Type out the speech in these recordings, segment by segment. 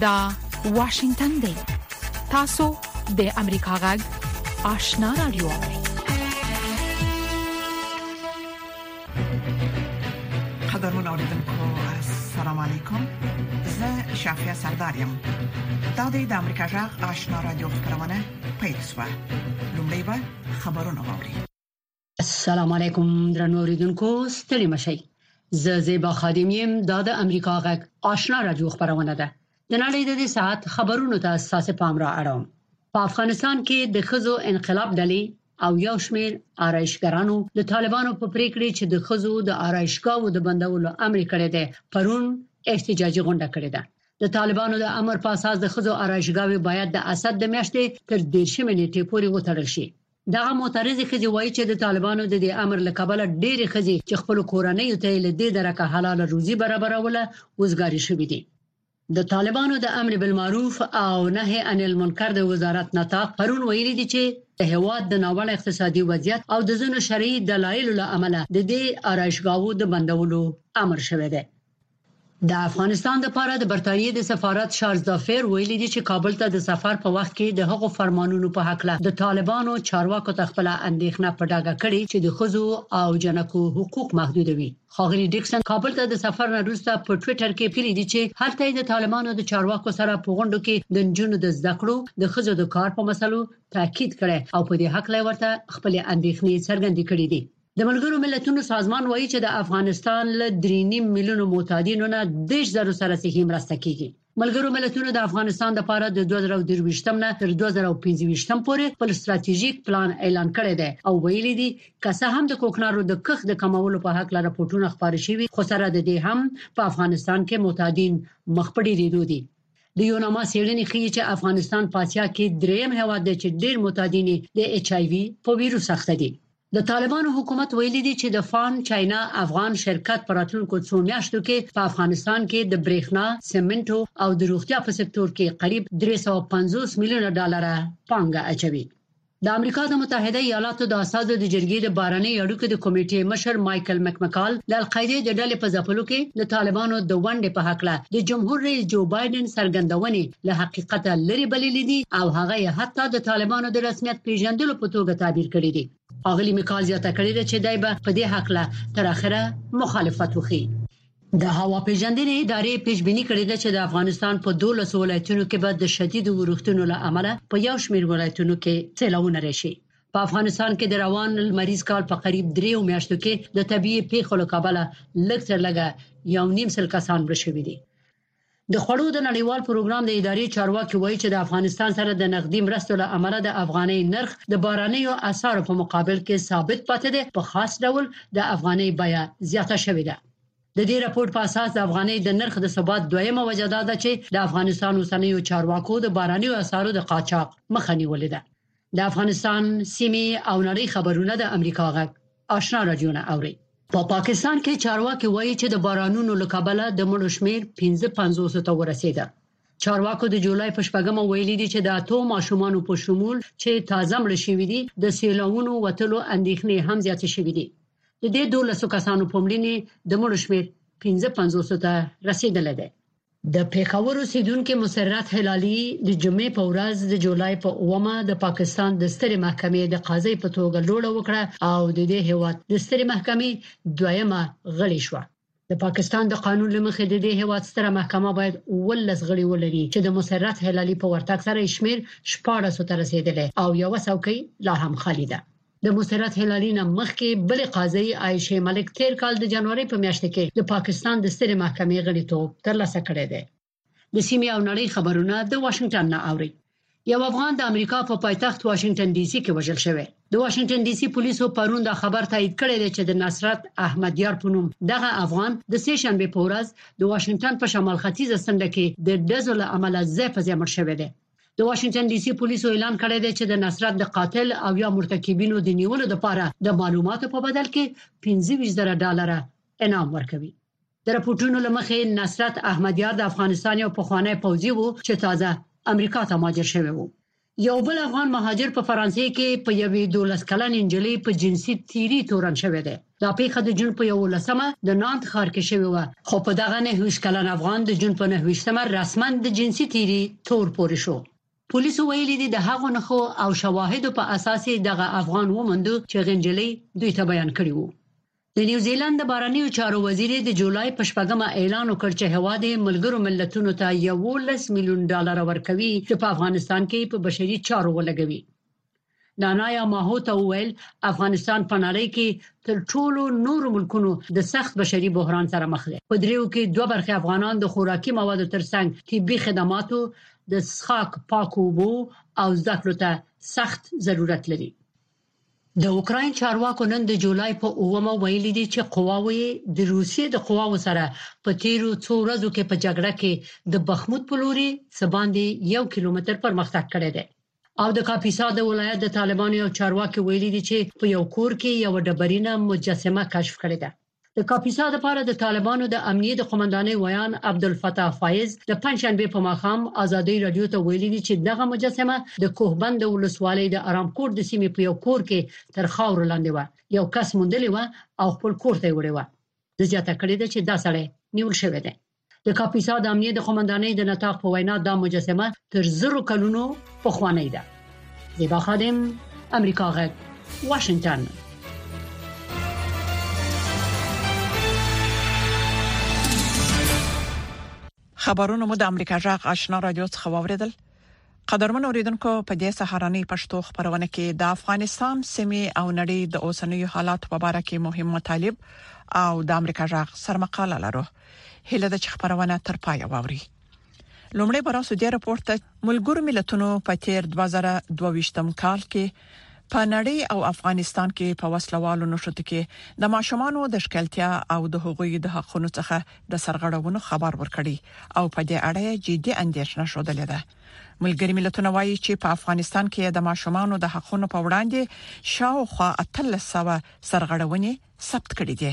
دا واشنگتن دی تاسو د امریکا غږ آشنا رادیو قدرمن اوریدونکو السلام علیکم زه شافیا سردار یم دا د امریکا جغ آشنا رادیو خبرونه پیل شوه لومړی به خبرونه واوري السلام علیکم درنو اوریدونکو ستړي مشئ زه زیبا خادم یم دا د امریکا غږ آشنا رادیو خبرونه ده د نړۍ د دې ساعت خبرونو ته ساسې پام را اړوم په افغانستان کې د خزو انقلاب ډلې او یو شمیر آرایشګرانو د طالبانو په پریکړه چې د خزو د آرایشګاو د بندولو امر کړی دی پرون احتجاجي غونډه کړې ده د طالبانو د امر په اساس د خزو آرایشګاوي باید د اسد د میاشتې تر 13 نیټې پورې وتړل شي دغه معترضې ښځې وايي چې د طالبانو د دې امر له کبله ډېرې ښځې چې خپلو کورنیو ته یې له دې درکه حلاله روزي برابروله، وزګارې شوې دي. د طالبانو د امر بالمعروف او نهې عن المنکر د وزارت نطاق پرون ویلي دي چې د هېواد د ناوړه اقتصادي وضعیت او د ځینو شرعي دلایلو له امله د دې آرایشګاوو د بندولو امر شوی دی. د افغانستان لپاره د برتانیې د سفارت چارلز دافیر ویلي دي چې کابل ته د سفر په وخت کې د هغو فرمانونو په حق له د طالبانو چارواکو ته خپل اندېښنه په ډاګه کړې چې د خزو او جنکو حقوق محدودوي خاغلی ډیکسن کابل ته د سفر نه وروسته په ټوئیټر کې لیکلي دي چې هلته د طالبانو د چارواکو سره په غونډو کې د نجونو د زده کړو د خزو د کار په مسلو تاکید کړی او په دې حق له ورته خپل اندېښنې څرګندې کړې دي د ملګرو ملتونو سازمان وایي چې د افغانستان له 3.5 میلیونو معتادینو نه 10 زره سره صحي مرسته کیږي ملګرو ملتونو د افغانستان لپاره د 2023م نه تر 2025م پورې خپل ستراتیژیک پلان اعلان کړی دی او ویلي دي که څه هم د کوکنارو د کښ د کمولو په حق لپاره راپورټونه خبري شوي خو سره د دې هم په افغانستان کې معتادین مخ په ډیریدو دي د یوناما سیړنې ښیي چې افغانستان په اسیا کې دریم هیواد دی چې ډیر معتادین د ایچ آی وی په ویروس اخته دي د طالبانو حکومت ویلي دي چې د فان چاینا افغان شرکت په راتلونکو څو میاشتو کې په افغانستان کې د برېښنا، سیمنټو او د روغتیا په سکتور کې قریب درې سوه او پنځوس میلیونه ډالره پانګه اچوي. د امریکا د متحده ایالاتو د اساسو د جرګې د بهرنیو اړیکو د کمیټې مشر مایکل مکمکال د القاعدې د ډلې په ځپلو کې د طالبانو د ونډې په هکله د جمهور رئیس جو بایډن څرګندونې له حقیقته لرې بللي دي او هغه یې حتی د طالبانو د رسمیت پیژندلو په توګه تعبیر کړی دی اغلی میکال زیاته کړې ده چې دای به په دې حق له تر اخره مخالفت وکړي د هوا پیژندنې ادارې پیشبیني کړې ده چې د افغانستان په 12 ولایتونو کې به د شدیدو ورښتونو له امله په یو شمېر ولایتونو کې سیلاوونه راشي په افغانستان کې د روان لمریز کال په قریب دریو میاشتو کې د طبيعي پیښو له کبله لږ تر لږه یو نیم سل کسان مړه شوي دي د خوړو د نړیوال پروګرام د ادارې چارواکي وایي چې د افغانستان سره د نقدي مرستو له امله د افغانۍ نرخ د بهرنیو اسعارو په مقابل کې ثابت پاتې دی، په خاص ډول د افغانۍ بیه زیاته شوې ده. د دې راپور په اساس د افغانۍ د نرخ د ثبات دویمه وجه دا ده چې د افغانستان اوسنیو چارواکو د بهرنیو اسعارو د قاچاق مخه نیولې ده. د افغانستان سیمه او نړۍ خبرونه د امریکا غږ آشنا رادیو نه اوري په پا پاکستان کې چارواکي وایي چې د بارانونو لکبله د مړو شمیر 1550 ته ورسیده چارواکو د جولای په شپږمه ویلي دي چې د اتو ماشومان په شمول چې تازه مړ شوی دي د سیلاونو وتلو اندېښنې هم زیات شوې دي د دې 12 کسانو په مړینه د مړو شمیر 1550 ته رسیدلی دی د پېښور اوسېدونکې مسرت هلالي د جمعې په ورځ د جولای په اومه د پاکستان د سترې محکمې د قاضي په توګه لوړه وکړه او د دې هیواد د سترې محکمې دویمه غړې شوه د پاکستان د قانون لمخې د دې هیواد ستره محکمه باید ولس غړي ولري چې د مسرت هلالي په ورتګ سره شمیر 14 ته رسیدلی او یو څوکۍ لا هم خالی ده د مسرت هلالي نه مخکې بلې قاضي عائشه ملک تیر کال د جنوري په میاشت کې د پاکستان د سترې محکمې غړیتوب ترلاسه کړی دی د سیمې او نړۍ خبرونه د واشنگټن نه اوري یو افغان د امریکا په پایتخت واشنگټن ډي سي کې وژل شوی د واشنگټن ډي سي پولیسو پرون دا خبر تایید کړی دی چې د نصرت احمد یار په نوم دغه افغان د سه شنبه په ورځ د واشنگټن په شمال ختیځ څنډه کې د دزو له عمله ځای په ځای مړ شوی دی د واشنګټن ډي سي پولیسو اعلان کړی دی چې د نصرت د قاتل او یا مرتکبینو د نیولو لپاره د معلوماتو په بدل کې 15000 ډالر انعام ورکوي د راپورټونو لمخې نصرت احمدیار د افغانستان یو پخوانی پوځي وو چې تازه امریکا ته مهاجر شوی وو یو بل افغان مهاجر په فرانسې کې په یوې 12 کلن انجلۍ په جنسي تیری تورن شوی دی دا پېښه د جون په یوولسمه د نانت ښار کې شوې وه، خو په دغه نهه ویشت کلن افغان د جون په نهه ویشتمه رسماً د جنسي تېري تور پورې شو. پولیسو ویلي دي، د هغو نښو او شواهدو په اساس یې دغه افغان وموندو چې غنجلۍ دوی ته بیان کړي وو. د نیوزیلند د بهرنیو چارو وزیرې د جولای په شپږمه اعلان وکړ چې هېواد یې ملګرو ملتونو ته یوولس میلیون ډالره ورکوي چې په افغانستان کې په بشري چارو ولګوي. نانایا ماهو ته وویل، افغانستان په نړۍ کې تر ټولو نورو ملکونو د سخت بشري بحران سره مخ دی. په دریو کې دوه برخې افغانان د خوراکي موادو ترڅنګ طبي خدماتو، د څښاک پاکو اوبو او زده کړو ته سخت ضرورت لري. د اوکراین چارواکو نن د جولای په اوومه ویلي دي چې قواوو یې د روسیې د قواوو سره په تیرو څو ورځو کې په جګړه کې د بخموت په لوري څه باندې یو کیلومتر پرمختګ کړی دی. او د کاپیسا د ولایت د طالبانو یو چارواکي ویلي دي چې په یو کور کې یو ډبرینه مجسمه کشف کړې ده د کاپیسا لپاره د طالبانو د امنیه د قومندانۍ ویان عبدالفتاح فایز د پنځشنبه په ماښام ازادي رادیو ته ویلي دي چې دغه مجسمه د کوهبند ولسوالۍ د آرام کور د سیمې په یو کور کې تر خاور لاندې و یو کس موندلې و او خپل کور ته وړې و د زیاته کړې ده چې دا سړی نیول شوی دی د کاپیسا د امنیه د قومندانۍ د نطاق په وینا دا مجسمه تر زرو کلونو پخوانۍ ده زیبا خادم امریکا غږ واشنگتن خبرونه مو د امریکا جغ آشنا رادیو څخه واوریدل قدرمنو اوریدونکو په دې سهارنۍ پښتو خبرونه کې د افغانستان سیمه او نړۍ د اوسنیو حالاتو په اړه کې مهم مطالب او د امریکا جغ سرمقاله لرو هله د خبرونه تر پای ووري لومړی براسو دې راپور ته ملګرو ملتونو په تیر 2022م کال کې په نړۍ او افغانستان کې په وسلوالو نشټو کې د ماشومانو د شکلتیا او د حقوقو د حقونو څخه د سرغړونو خبر ورکړی او په دې اړه یې جدي اندېښنه ښودلې ده. ملګري ملتونه وایي چې په افغانستان کې د ماشومانو د حقونو په وړاندې شاوخوا 1300 سرغړونې ثبت کړې دي.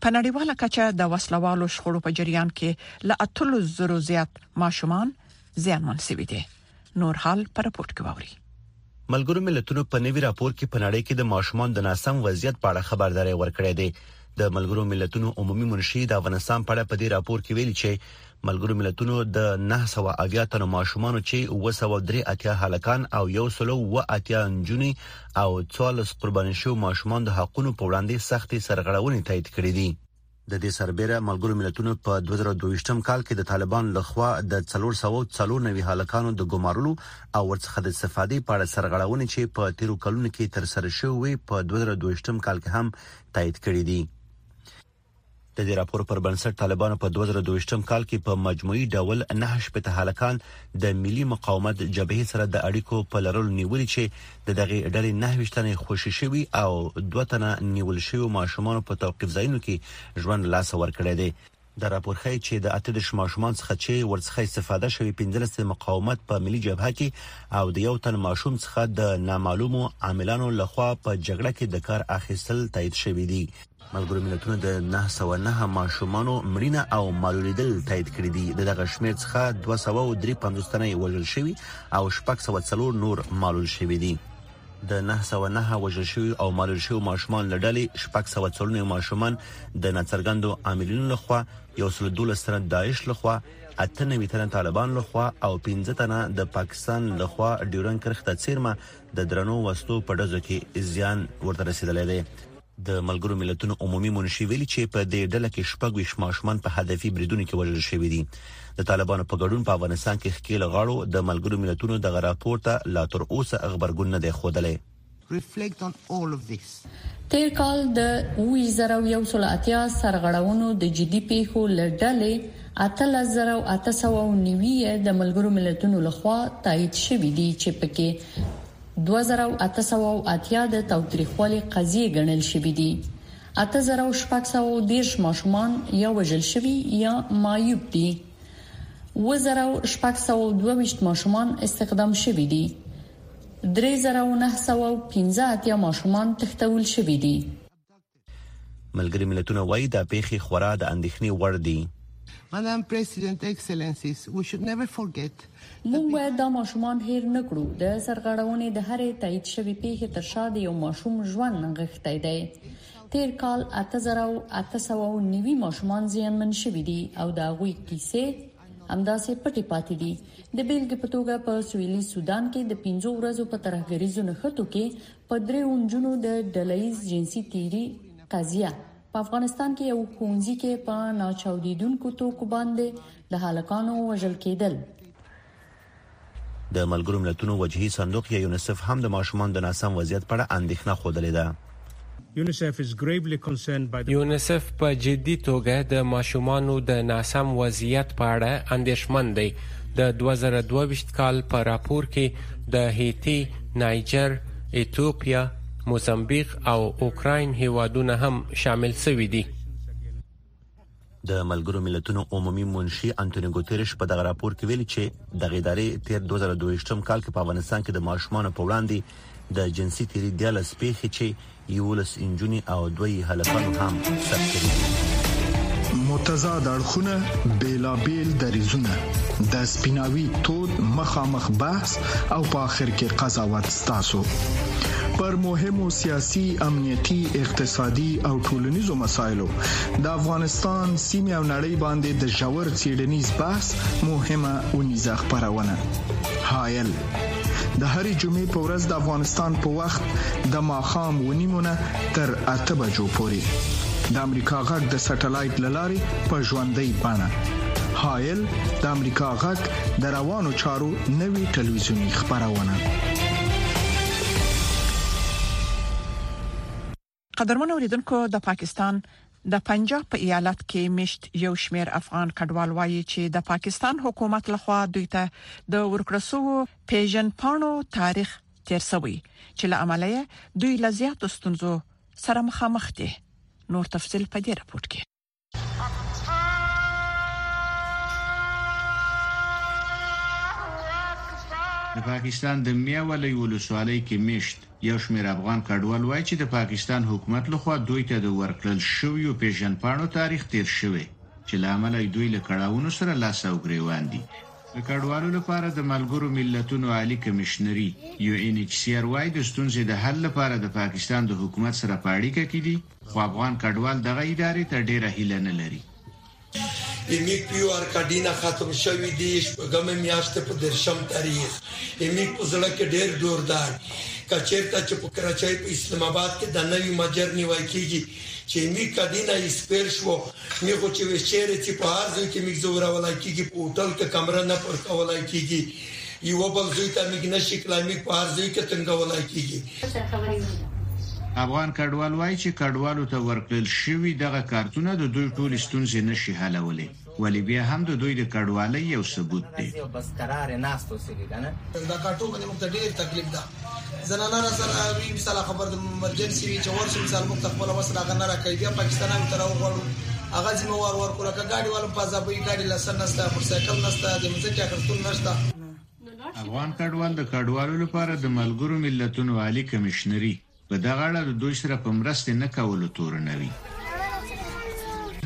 په نړیواله کچه د وسلوالو شخړو په جریان کې له 3000 زیات ماشومان زیانمن شوي دي. نور حال پر راپورټ کې ووري ملګرو ملتونو په نوي راپور کې په نړۍ کې د ماشومان د ناسم وضعیت په اړه خبرداري ورکړې ده د ملګرو ملتونو عمومي منشي د افغانستان په اړه په دې راپور کې ویلي چې ملګرو ملتونو د 980 تنو ماشومان چې 283 هلکان او 180 نجونې او 14 قرباني شو ماشومان د حقوقو په وړاندې سختي سرغړونې تایید کړې دي د دې سربېره ملګرو ملتونو په 2022م کال کې د طالبان لخوا د 394 هلکانو د ګمارلو او ورڅخه د استفادې په اړه سرغړونې چې په تیرو کلونو کې تر سره شوې وي په 2022م کال کې هم تایید کړې دي د دې راپور پر بنسټ طالبانو په 2022م کال کې په مجموعي ډول نه شپته هلکان د ملي مقاومت جبهې سره د اړیکو په لرلو نیولي چې د دغه ډلې 29 تنه خوشي شوي او دوه تنه نیول شوی ماشومان په توقيف ځایونو کې ژوند لاس ور کړی دی د راپور خای چې د 18 ماشومان څخه چې ورڅخه استفاده شوی 15 مقاومت په ملي جبهه کې او د یو تن ماشوم څخه د نامعلومو عاملانو لخوا په جګړه کې د کار اخیستل تایید شوی دی ملګرو ملتونو د 909 ماشومانو مړینه او معلولیدل تایید کړی دی د دغه شمیر څخه 253 تنه وژل شوی او 604 نور معلول شوی دی د 909 وژل شوی او معلول شوی ماشومان لړلې شپږ سو څلنې ماشومان د ناڅرګندو عاملینو لخوا یو سل دولس تنه داعش لخوا اته نوي تنه طالبان لخوا او 15 تنه د پاکستان لخوا ډیورن کرخته چیرمه د درنو وسلو په ډزو کې زیان ورته رسیدلې ده د ملګرو ملتونو عمومي منشي ویلي چې په دې ډله کې شپږ ویش ماشومان په هدفي بریدونو کې وژل شوي دي د طالبانو په ګډون په افغانستان کې ښکیل غاړو د ملګرو ملتونو د راپور ته لا تر اوسه خبرګون نه دی خودلې reflect on all of this تیر کال د 2018 سرغړونو د جدي پیښو لړډلې 18890 د ملګرو ملتونو لخوا تایید شوې دي چې پکې دوه زره او اته سوه او اتیا د تاوتریخوالي قضیې ګڼل شوي دي. اته زره او شپږ سوه او دېرش ماشومان یا وژل شوي یا معیوب دي. اووه زره او شپږ سوه او دوه ویشت ماشومان استخدام شوي دي. درې زره او نهه سوه او پنځه اتیا ماشومان تښتول شوي دي. ملګري ملتونه وايي دا پېښې خورا د اندېښنې وړ دي. موږ باید دا ماشومان هېر نه کړو. د سرغړونې د هرې تایید شوې پېښې تر شا د یو ماشوم ژوند نغښتی دی. تېر کال اته زره او اته سوه او نوي ماشومان زیانمن شوي دي او د هغوی کیسې همداسې پټې پاتې دي. د بېلګې په توګه، په سویلي سودان کې د پنځو ورځو په ترهګریزو نښتو کې په درېیو نجونو د ډله ییز جنسي تیري قضیه په افغانستان کې یو ښوونځي کې په ناچاودیدونکو توکو باندې د هلکانو وژل کېدل د ملګرو ملتونو وجهي صندوق یا یونیسف هم د ماشومان د ناسم وضعیت په اړه اندېښنه خودلې ده یونیسف په جدي توګه د ماشومانو د ناسم وضعیت په اړه اندېښمن دی د 2022 کال په راپور کې د هیتی نایجر، ایتوپیا، موزمبیق او اوکراین هیوادونه هم شامل سوي دي. د ملګرو ملتونو عمومي منشي انټوني ګوتيرش په دغه راپور کې ویلي چې دغه ادارې تیر 2022م کال کې په افغانستان کې د ماشومانو په وړاندې د جنسي تیري 14 پیښې چې یوولس انجونې او دوه یې هلکانو هم ثبت کړي دي. متضاد اړخونه، بېلابېل دریځونه، د سپیناوي تود مخامخ بحث او په اخر کې قضاوت ستاسو. پر مهمو سیاسي، امنیتي، اقتصادي او ټولنیزو مسایلو، د افغانستان، سیمې او نړۍ باندې د ژور څېړنیز بحث مهمه اونیزه خپرونه. هایل. د هرې جمعې په ورځ د افغانستان په وخت د ماخام ونیمونه تر اته بجو پورې د امریکا غږ د سټلایټ لارې په ژوندۍ بڼه هایل د امریکا غږ د روانو چارو نوي ټلویزیونی خبرونه قدرمنو اوریدونکو د پاکستان د پنجاب په ایالت کې مشت یو شمیر افغان کډوال وایي چې د پاکستان حکومت لخوا دوی ته د ورکړسو پیژن پانو تاریخ تیر شوی چې له عملیه دوی لزیات ستونزو سره مخامخ دي نور تفصيل په دې رپورت کې د پاکستان د میا ولۍ ولسوالۍ کې میشت یو شمېر افغان کډوال وایي چې د پاکستان حکومت لخوا دوی ته د ورکړل شویو پیژندپاڼو تاریخ تیر شوی چې له امله دوی له کړاوونو سره لاس او ګریوان دي د کډوالو لپاره د ملګرو ملتونو عالی کمشنری یو ان ایچ سی آر وايي د ستونزې د حل لپاره د پاکستان د حکومت سره په اړیکه کې دي خو افغان کډوال دغه ادارې ته ډېره هیله نه لري. ایمي کیو ار کډینه ختم شوي دي شپږمې میاشتې په دېرشم تاریخ ایمي په زړه کې ډېر ډور دی که چېرته چې په کراچۍ په اسلام اباد کې د نوي مجر نیوای کېږي چې ایمي کډینه یې سپېر شوه مي خو چې ویس چېرې څي په هر ځوی کې مي ځورولای کېږي په هوټل کې کمره نه پر کولای کېږي یوه بل زوی ته میږ نه شي کلای میږ په هر ځای کې تنګولای کیږي. افغان کډوال وايي چې کډوالو ته ورکړل شوي دغه کارتونه د دوی ټولې ستونزې نه شي حلولی ولې بیا هم د دوی د کډوالۍ یو ثبوت دی. زنانه را سره وی مثال خبر د ایمرجنسي وی چې ورشي مثال موږ خپل وسره هغه نه راکې بیا پاکستان او تر وغوړو هغه ذمہ وار ورکول که ګاډي والو په ځابوي ګاډي لسن نسته پر سایکل نسته د مزکه اخرتون نشته افغان کډوال د کډوالو لپاره د ملګرو ملتونو عالی کمشنري په دغه اړه د دوی سره په مرستې نه کولو تورنوي.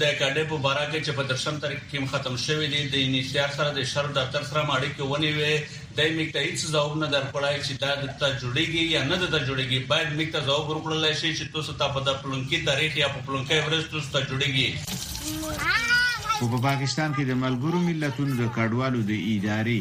د کډې په باره کې چې په درشم تاریخ کېم ختم شوې دي، د ان ایچ ار سره د شرف دفتر سره مې اړیکې ونیوې، دی مېږ ته هیڅ ځواب نه درکړی چې دا د ته جوړېږي یا نه د ته جوړېږي، باید مېږ ته ځواب ورکړلای شې چې توسو ته په د پلونکي تاریخ یا په پلونکۍ ورځ توسو ته جوړېږي. خو په پاکستان کې د ملګرو ملتونو د کډوالو د ادارې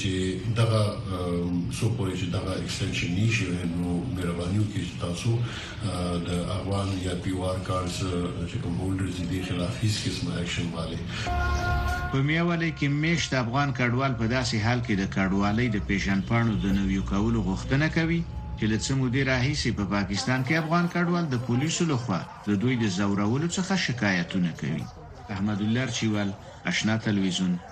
چې دغه څو پورې چې دغه ایکسټنشن نه شي نو مهرباني وکړئ چې تاسو د افغان یا پی وار کارډز چې کوم هولډرز دي خلاف هیڅ قسم اکشن والي په میاولی کې میشت افغان کډوال په داسې حال کې د کډوالۍ د پیژندپاڼو د نویو کولو غوښتنه کوي چې له څه مودې راهیسې په پاکستان کې افغان کډوال د پولیسو لخوا د دوی د زورولو څخه شکایتونه کوي احمد الله چوال آشنا تلویزیون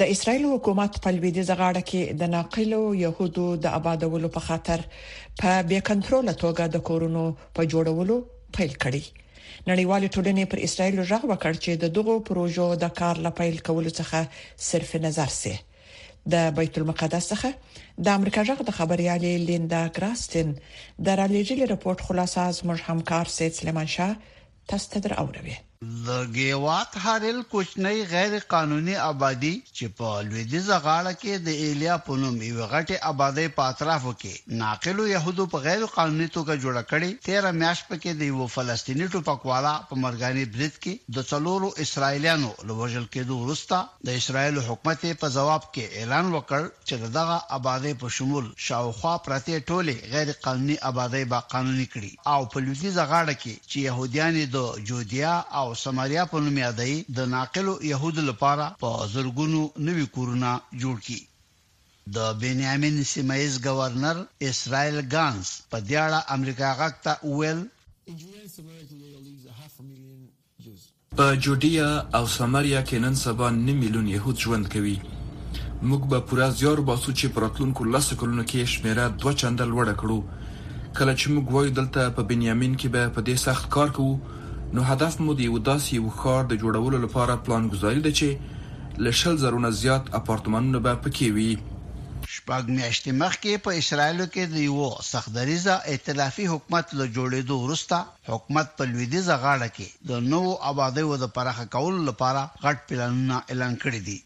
د اسرایل حکومت په لویدیځ غاړه کې د ناقلو يهودو د آبادولو په خاطر په بې کنټرول توګه د کورونو په جوړولو پیل کړی نړیوال ټولنې پر اسرایل غږ وکړ چې د دغو پروژو د کار لپیل کولو څخه صرف نظر سي د بیت المقدس څخه د امریکا غږ د خبريالې لیندا ګراستین د رالیجل رپورت خلاصه از مر همکار سید سلیمان شاه تاسو ته در اوروي. د ګیوات هارل کوچنۍ غیر قانوني ابادي چې په لویدیځه غاړه کې د ایلیا په نوم یوې غټې ابادۍ په اطرافو کې ناقلو یهودو په غیر قانوني توګه جوړه کړې، تېره میاشت په کې د یوه فلسطیني ټوپکوالا په مرګاني برید کې د څلورو اسراییلیانو له وژل کېدو وروسته د اسراییلو حکومت یې په ځواب کې اعلان وکړ چې د دغه ابادۍ په شمول شاوخوا پرتې ټولې غیر قانوني ابادۍ به قانوني کړي او په لویدیځه غاړه کې چې یهودیان یې د جودیا او سماریا په نوم یادوي، د ناقلو یهودو لپاره په زرګونو نوي کورونه جوړ کړي. د بنیامین سیمه ییز ګورنر اسرایل ګانس په دې اړه امریکا غږ ته وویل، په جوديا او سمريا کې نن سبا نیم میلیون یهود ژوند کوي. موږ به پوره زیار وباسو چې په راتلونکو لسو کلونو کې شمیره دوه چنده لوړه کړو. کله چې موږ وایو دلته په بنیامین کې به په دې سخت کار کوو، نو هدف مو د یوه داسې یوه ښار د جوړولو لپاره پلان ګذاري ده چې له شل زرو نه زیات اپارتمانونه به پکې وي. شپږ میاشتې مخکې په اسرایلو کې د یوه سخت دریځه ائتلافي حکومت له جوړیدو وروسته، حکومت په لویدیځه غاړه کې د نوو ابادیو د پراخه کولو لپاره غټ پلانونه اعلان کړي دي.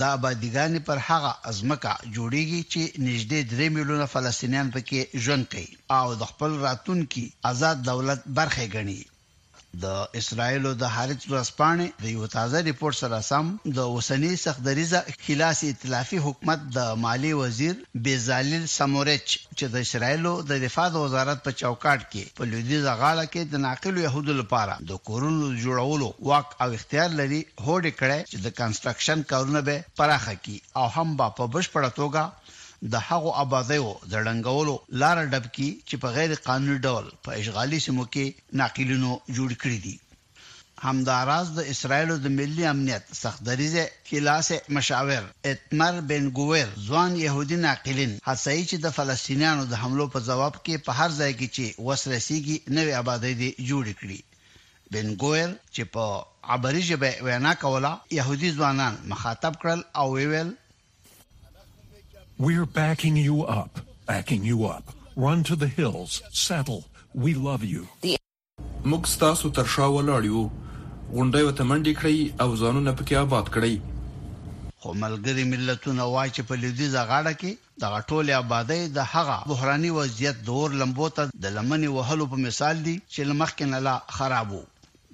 دا ابادیګانې پر هغه ځمکه جوړیږي چې نږدې درې میلیونه فلسطینیان په کې ژوند کوي او د خپل راتلونکي ازاد دولت برخه یې ګڼي. د اسراییلو د هارتز ورځپاڼې د یوه تازه رپوټ سره سم د اوسني سخت دریځه ښیلاسي ایتلافي حکومت د مالیې وزیر بیزالیل سموریچ، چې د اسراییلو د دفاع د وزارت په چوکاټ کې په لویدیځه غاړه کې د ناقلو یهودو لپاره د کورونو د جوړولو واک او اختیار لري، هوډ یې کړی چې د کنسټرکشن کارونه به پراخه کړي او هم به په بشپړه توګه د هغو ابادیو د ړنګولو لاره ډب کړي چې په غیر قانوني ډول په اشغالي سیمو کې ناقلینو جوړې کړې دي. همداراز د اسرایلو د ملي امنیت سخت دریځی کلاسې مشاور ایتمر بن ګویر ځوان یهودي ناقلین هڅوي چې د فلسطینیانو د حملو په ځواب کې په هر ځای کې چې وس رسیږي نوې ابادۍ دې جوړې کړي. بن ګویر چې په عبري ژبه یې وینا کوله یهودي ځوانان مخاطب کړل او ویې ویل. We're backing you up, backing you up. Run to the hills, settle. We love you. موږ ستاسو تر شا ولاړ یو. غونډیو ته منډې کړئ او ځانونه پکې اباد کړئ. خو ملګري ملتونه وايي چې په لویدیځه غاړه کې دغه ټولې ابادۍ د هغه بحراني وضعیت د اور لمبو ته د لمنې وهلو په مثال دي چې له مخکې نه لا خراب و.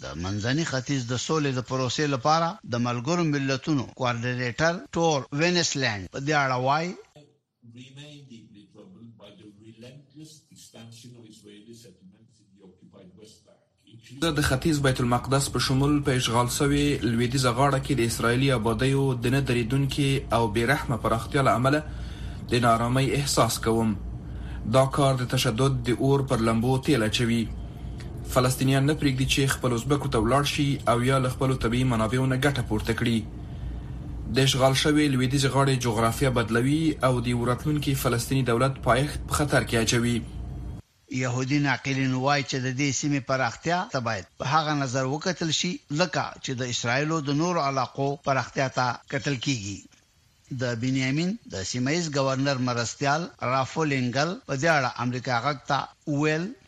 د منځني ختیځ د سولې د پروسې لپاره د ملګرو ملتونو کوارډینیټر ټور وینسلینډ په دې اړه وايي، remained in the trouble by the relentless expansion of Israeli settlements in the occupied West Bank. د ختیځ بیت المقدس په شمول په اشغال شوې لویدیزه غاړه کې د اسرایلي آبادیو د نه درېدونکي او بې رحمه پراختیا له امله د نارامۍ احساس کوم دا کار د تشدد د اور پر لمبو تیل اچوي فلسطینیان نه پریږدي چې خپل ازبکو ته ولاړ شي او یا له خپل طبيعي منابعو نه ګټه پورته کړي د اشغال شوې لویدیځې غاړې جغرافیه بدلوي او د یو راتلونکي فلسطیني دولت پایښت په خطر کې اچوي. یهودي ناقلین وايي چې د دې سیمې پراختیا ته باید په هغه نظر وکتل شي لکه چې د اسراییلو د نورو علاقو پراختیا ته کتل کېږي. د بنیامین د سیمه ییز ګورنر مرستیال رافول انګل په دې اړه امریکا غږ ته وویل،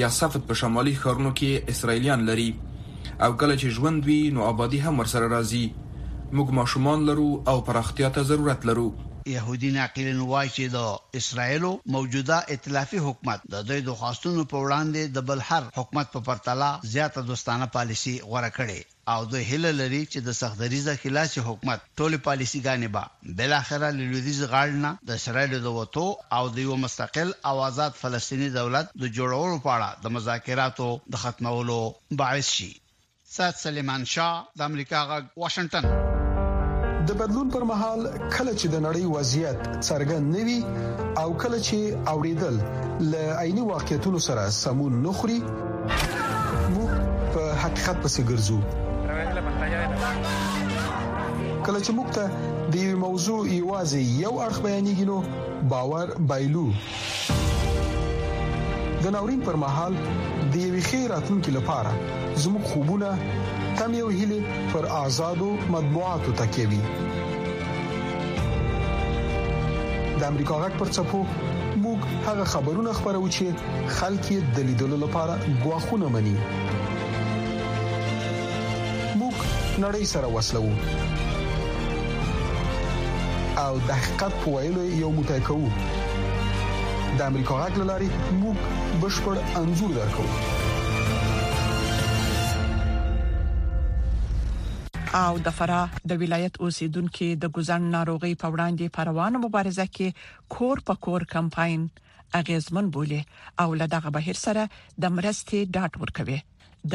یا سفت په شمالي ښارونو کې اسرایلیان لري او کله چې ژوند وي نو آبادي هم ورسره راځي موږ ماشومان لرو او پراختیا ته ضرورت لرو. یهودي ناقلین وايي چې د اسرایلو موجوده ائتلافي حکومت د دوی د خواستونو په وړاندې د بل هر حکومت په پرتله زیاته دوستانه پالیسي غوره کړې. او دوی هیله لري چې د سخت دریځه خلاصي حکومت ټولې پالیسي ګانې به بالاخره له لویدیځ غاړې نه د اسرایلو د وتو او د یوه مستقل او ازاد فلسطیني دولت د جوړولو په اړه د مذاکراتو د ختمولو باعث شي. سید سلیمان شاه، د امریکا غږ، واشنګټن. د بدلون پر مهال کله چې د نړۍ وضعیت څرګند نه وي او کله چې اوریدل له عیني واقعیتونو سره سمون نه خوري، موږ په حقیقت پسې ګرځو کله چې موږ ته د یو موضوع یوازې یو اړخ بیانېږي نو باور بایلو د ناورین پر مهال د یوې ښې راتلونکې لپاره زموږ خوبونه تم یو هلي پر آزادو مطبوعاتو تکیه وي د امریکا غږ پر چپو موږ هغه خبرونه خبرو چې خلک یې د لیدلو لپاره غواخونه مني موږ نړۍ سره وسلو او د حقیقت په ویلو یو موټی کوو د امریکا غږ لاري موږ بشپړ انزور درکو او د فراه د ولایت اوسیدونکو د ګزن ناروغي په وړاندې پروانه مبارزه کې کور په کور کمپاین اغیزمن بولي او له دغه بهیر سره د مرستې ډاټ ورکوي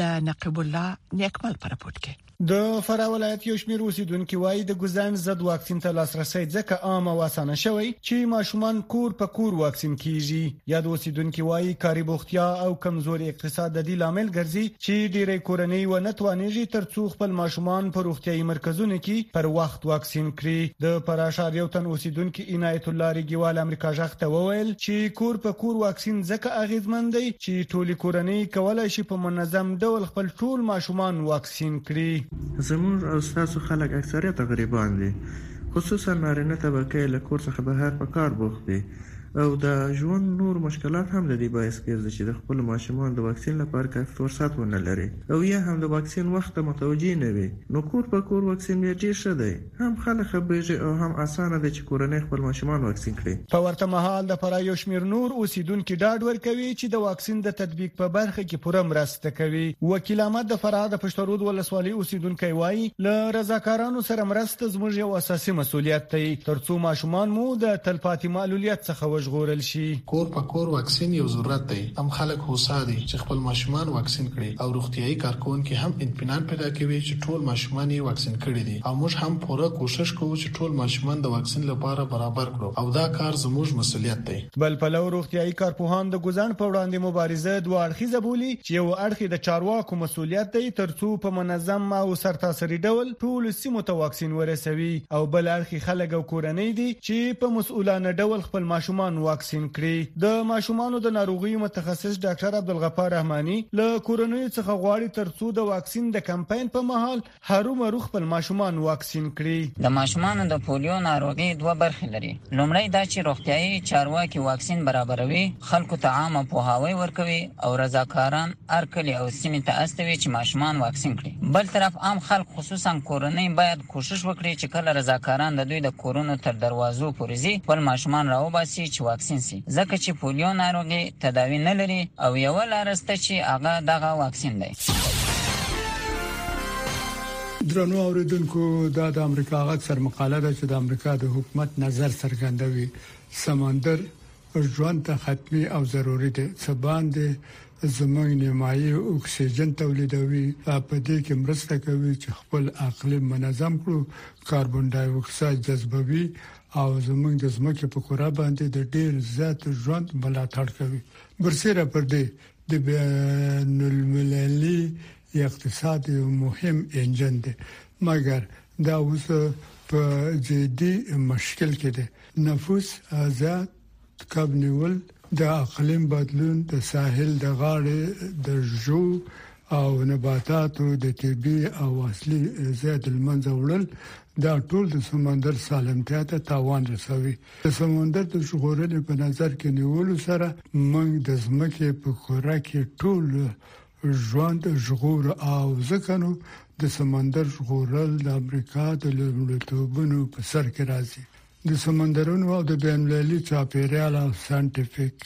د نقیب الله نیکمل پر رپورت کې د فراه ولایت یو شمېر اوسیدونکو وایي د ګزند ضد واکسین ته لاسرسي ځکه عام او اسانه شوی چې ماشومان کور په کور واکسین کیږي یا د اوسیدونکو وایي کاری بوختیا او کمزوري اقتصاد د دې لامل ګرځي چې ډېری کورنۍ و نه توانېږي ترڅو خپل ماشومان په روغتيایي مرکزونو کې پر وخت واکسین کړي د فراه ښار یو تن اوسیدونکو عنایت الله ریګیوال امریکا ژغ ته وویل چې کور په کور واکسین ځکه اغیزمن دی چې ټولي کورنۍ کولای شي په منظم ډول خپل ټول ماشومان واکسین کړي زموږ او ستاسو خلک اکثریت غریبان دي خصوصا نارینه طبقه له کور څخه بهر په کار بوخت دي او د ژوند نور مشکلات هم د دې باعث ګرځي چې د خپل ماشومان د واکسین لپاره کافي فرصت ونه لري او یا هم د واکسین وخت ته متوجه نه وي نو کور په کور واکسین بیا ډیر ښه دی هم خلک خبریږي او هم اسانه دی چې کورنۍ خپل ماشومان واکسین کړي. په ورته مهال د فراه یو شمېر نور اوسېدونکي ډاډ ورکوي چې د واکسین د تطبیق په برخه کې پوره مرسته کوي. وکیل احمد د فراه د پشترود ولسوالۍ اوسېدونکی وايي، له رضاکارانو سره مرسته زموږ یو اساسي مسوولیت دی، تر څو ماشومان مو د تلپاتې معلولیت څخه وژغورل شي. کور په کور واکسین یو ضرورت دی، هم خلک هوسا دي چې خپل ماشومان واکسین کړي او روغتیايي کارکوونکي هم اطمینان پیدا کوي چې ټول ماشومان یې واکسین کړي دي. او موږ هم پوره کوښښ کوو چې ټول ماشومان د واکسین لپاره برابر کړو او دا کار زموږ مسوولیت دی. بل پلو روغتیايي کارپوهان د ګوزڼ په وړاندې مبارزه دوه اړخیزه بولي چې یو اړخ یې د چارواکو مسوولیت دی ترڅو په منظم او سرتاسري ډول ټولو سیمو ته واکسین ورسوي او بل اړخ یې خلک او کورنۍ دي چې په مسوولانه ډول خپل ماشومان واکسین کړي. د ماشومانو د ناروغیو متخصص ډاکټر عبدالغفار رحماني له کورنیو څخه غواړي ترڅو د واکسین د کمپاین په مهال هرو مرو خپل ماشومان واکسین کړي. د ماشومانو د پولیو ناروغي دوه برخې لري، لومړی دا چې روغتیايي چارواکي واکسین برابروي، خلکو ته عامه پوهاوی ورکوي او رضاکاران هر کلي او سیمې ته استوي چې ماشومان واکسین کړي. بل طرف عام خلک خصوصاً کورنۍ باید کوښښ وکړي چې کله رضاکاران د دوی د کورونو تر دروازو پورې ځي، خپل ماشومان راوباسي چې واکسین شي، ځکه چې پولیو ناروغي تداوي نه لري او یوه لاره شته چې هغه دغه واکسین دی. درنو اوریدونکو دا د امریکا غږ سر مقاله ده چې د امریکا د حکومت نظر څرګندوي سمندر ژوند ته ختمي او ضروری دي څه باندې زموږ نیمایي اکسیجن تولیدوي په دې کې مرسته کوي چې خپل اقلیم منظم کړو کاربن ډای اکساید جذبوي او زموږ د ځمکې په کره باندې د ډیر زیات ژوند ملاتړ کوي برسره پر دې د بین المللي اقتصاد یو مهم انجن دی مګر دا اوس په جدي مشکل کې دی نفوس زیات کب نیول د اقلیم بدلون د ساحل د غاړې د جو او نباتاتو د طبي او اصلي زیات لمنځه وړل دا ټول د سمندر سالمتیا ته تاوان رسوي د سمندر د ژغورنې په نظر کې نیولو سره موږ د ځمکې په کره کې ټول ژوند ژغور او ځکه نو د سمندر ژغورل د امریکا د لومړیتوبونو په سر کې راځي د سمندرونو او د بینالمللي چاپیریال او ساينټیفیک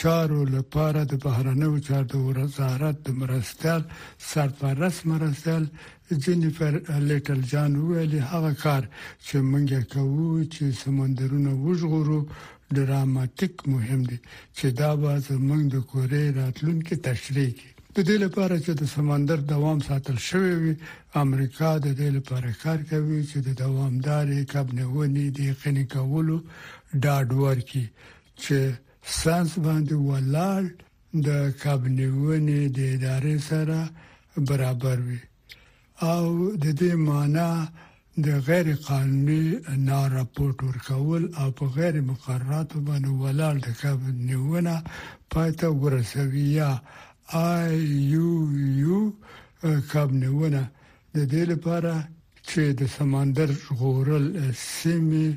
چارو لپاره د بهرنیو چارو وزارت د مرستیال سرپرست مرستیال جنیفر لیټل جان وویل هغه کار چې موږ کوو چې سمندرونه وژغورو ډراماتیک مهم دی چې دا به زموږ د کورې راتلونکي تشریح کړي د دې لپاره چې د سمندر دوام ساتل شوی وي امریکا د دې لپاره کار کوي چې د دوامدارې کب نیونې د یقیني کولو ډاډ ورکړي چې سانس باندې ولاړ د کابنیونې د ادارې سره برابر وي او د دې معنی د غیر قانوني نا راپورټ ورکول او په غیر مقرراتو باندې ولاړ د کابنیونه پاتې ورسوي یا آی یو یو کابنیونه د دې لپاره چې د سمندر ژغورل سیمه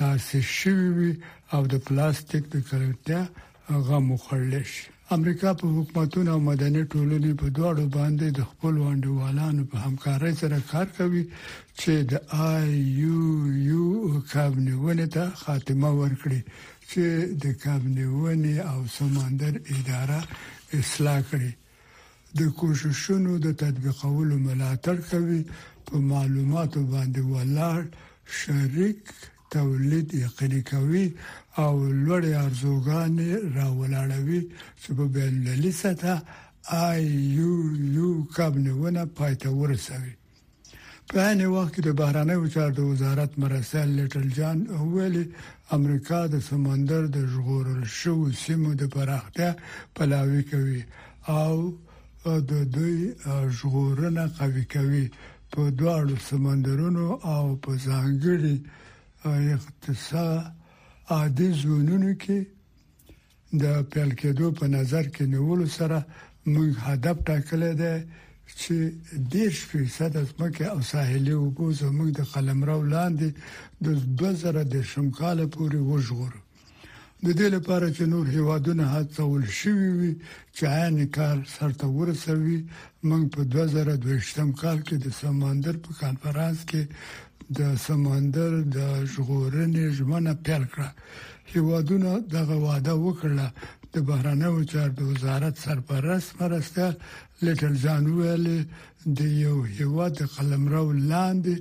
تاسیس شوی وي او د پلاستیک د ککړتیا غم وخوړل شي امریکا په حکومتونو او مدني ټولنې په دواړو باندې د خپل وانډوالانو په همکارۍ سره کار کوي چې د آی یو یو کب نیونې ته خاتمه ورکړي چې د کب نیونې او سمندر اداره اصلاح کړي د کوششونو د تطبیقولو ملاتړ کوي، په معلوماتو باندې ولاړ شریک تولید یقیني کوي او لوړې ارزوګانې راولاړوي چې په بین المللي سطح IUU کب نیونه پای ته ورسوي. په عین وخت کې د بهرنیو چارو د وزارت مرستیال لیټل جان ویلي امریکا د سمندر د ژغورل شوو سیمو د پراختیا پلاوی کوي او د دوی ژغورنه قوي کوي په دواړو سمندرونو او په ځانګړي اقتصادي زونونو کې د پیل کېدو په نظر کې نیولو سره موږ هدف ټاکلی دی چې 10% ځمکه او ساحلي اوبه زموږ د قلمرو لاندې د 2010 کال پورې وژغورو د دې لپاره چې نور هیوادونه هڅول شوي وي چې عین کار سرته ورسوي موږ په 2022 کال کې د سمندر په کانفرنس کې د سمندر د ژغورنې ژمنه پیل کړه هیوادونه دغه وعده وکړه د بهرنیو چارو د وزارت سرپرست مرسته لیټل جان ویل د یو هیواد قلمرو لاندې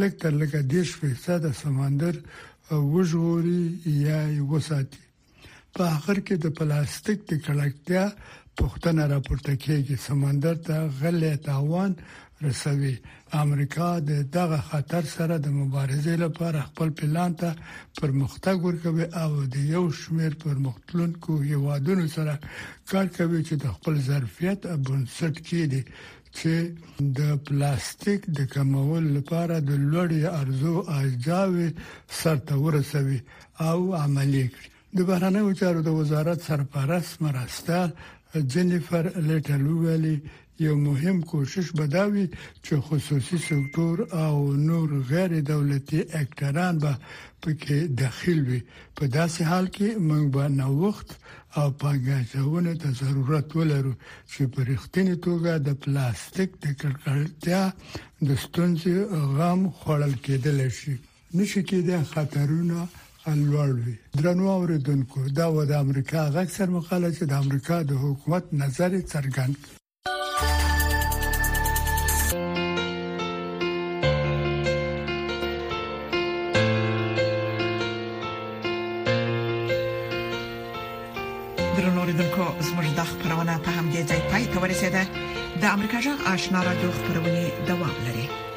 لکتر لکه دیش فیصد سمندر وژغوري یا وساتي په اخر کې د پلاستیک د کلکتیا پښتنه راپورته کیږي سمندر ته غلې تاوان رسوي امریکا د دغه خطر سره د مبارزې لپاره خپل پلان ته پرمختګ ورکوي او د یو شمېر پرمختلونکو هیوادونو سره کار کوي چې د خپل ظرفیت بنسټ کېږي چې د پلاستیک د کمولو لپاره د لوړې ارزو اجزاوې سرته ورسوي او عملی کړي د بهرنیو چارو د وزارت سرپرست مرسته جنیفر لیټل ویلي یو مهم کوشش به دا وي چې خصوصي سکتور او نور غیر دولتي اکټران به پکې داخل وي په داسې حال کې موږ به نو وخت او پنګاچونه ته ضرورت ولرو چې په رښتینی توګه د پلاستیک د ککړتیا د ستونزې غم خوړل کېدل شي نشي کېدای خطرونه لوړ وي. درنو اوریدونکو دا و د امریکا غږ سر مقاله چې د امریکا د حکومت نظر څرګند کړ. درنوریدونکو زموږ د خبرونه په همدې ځای پای ته ورسیده د امریکا جغ آشنا را دوه خبرونه دوام لري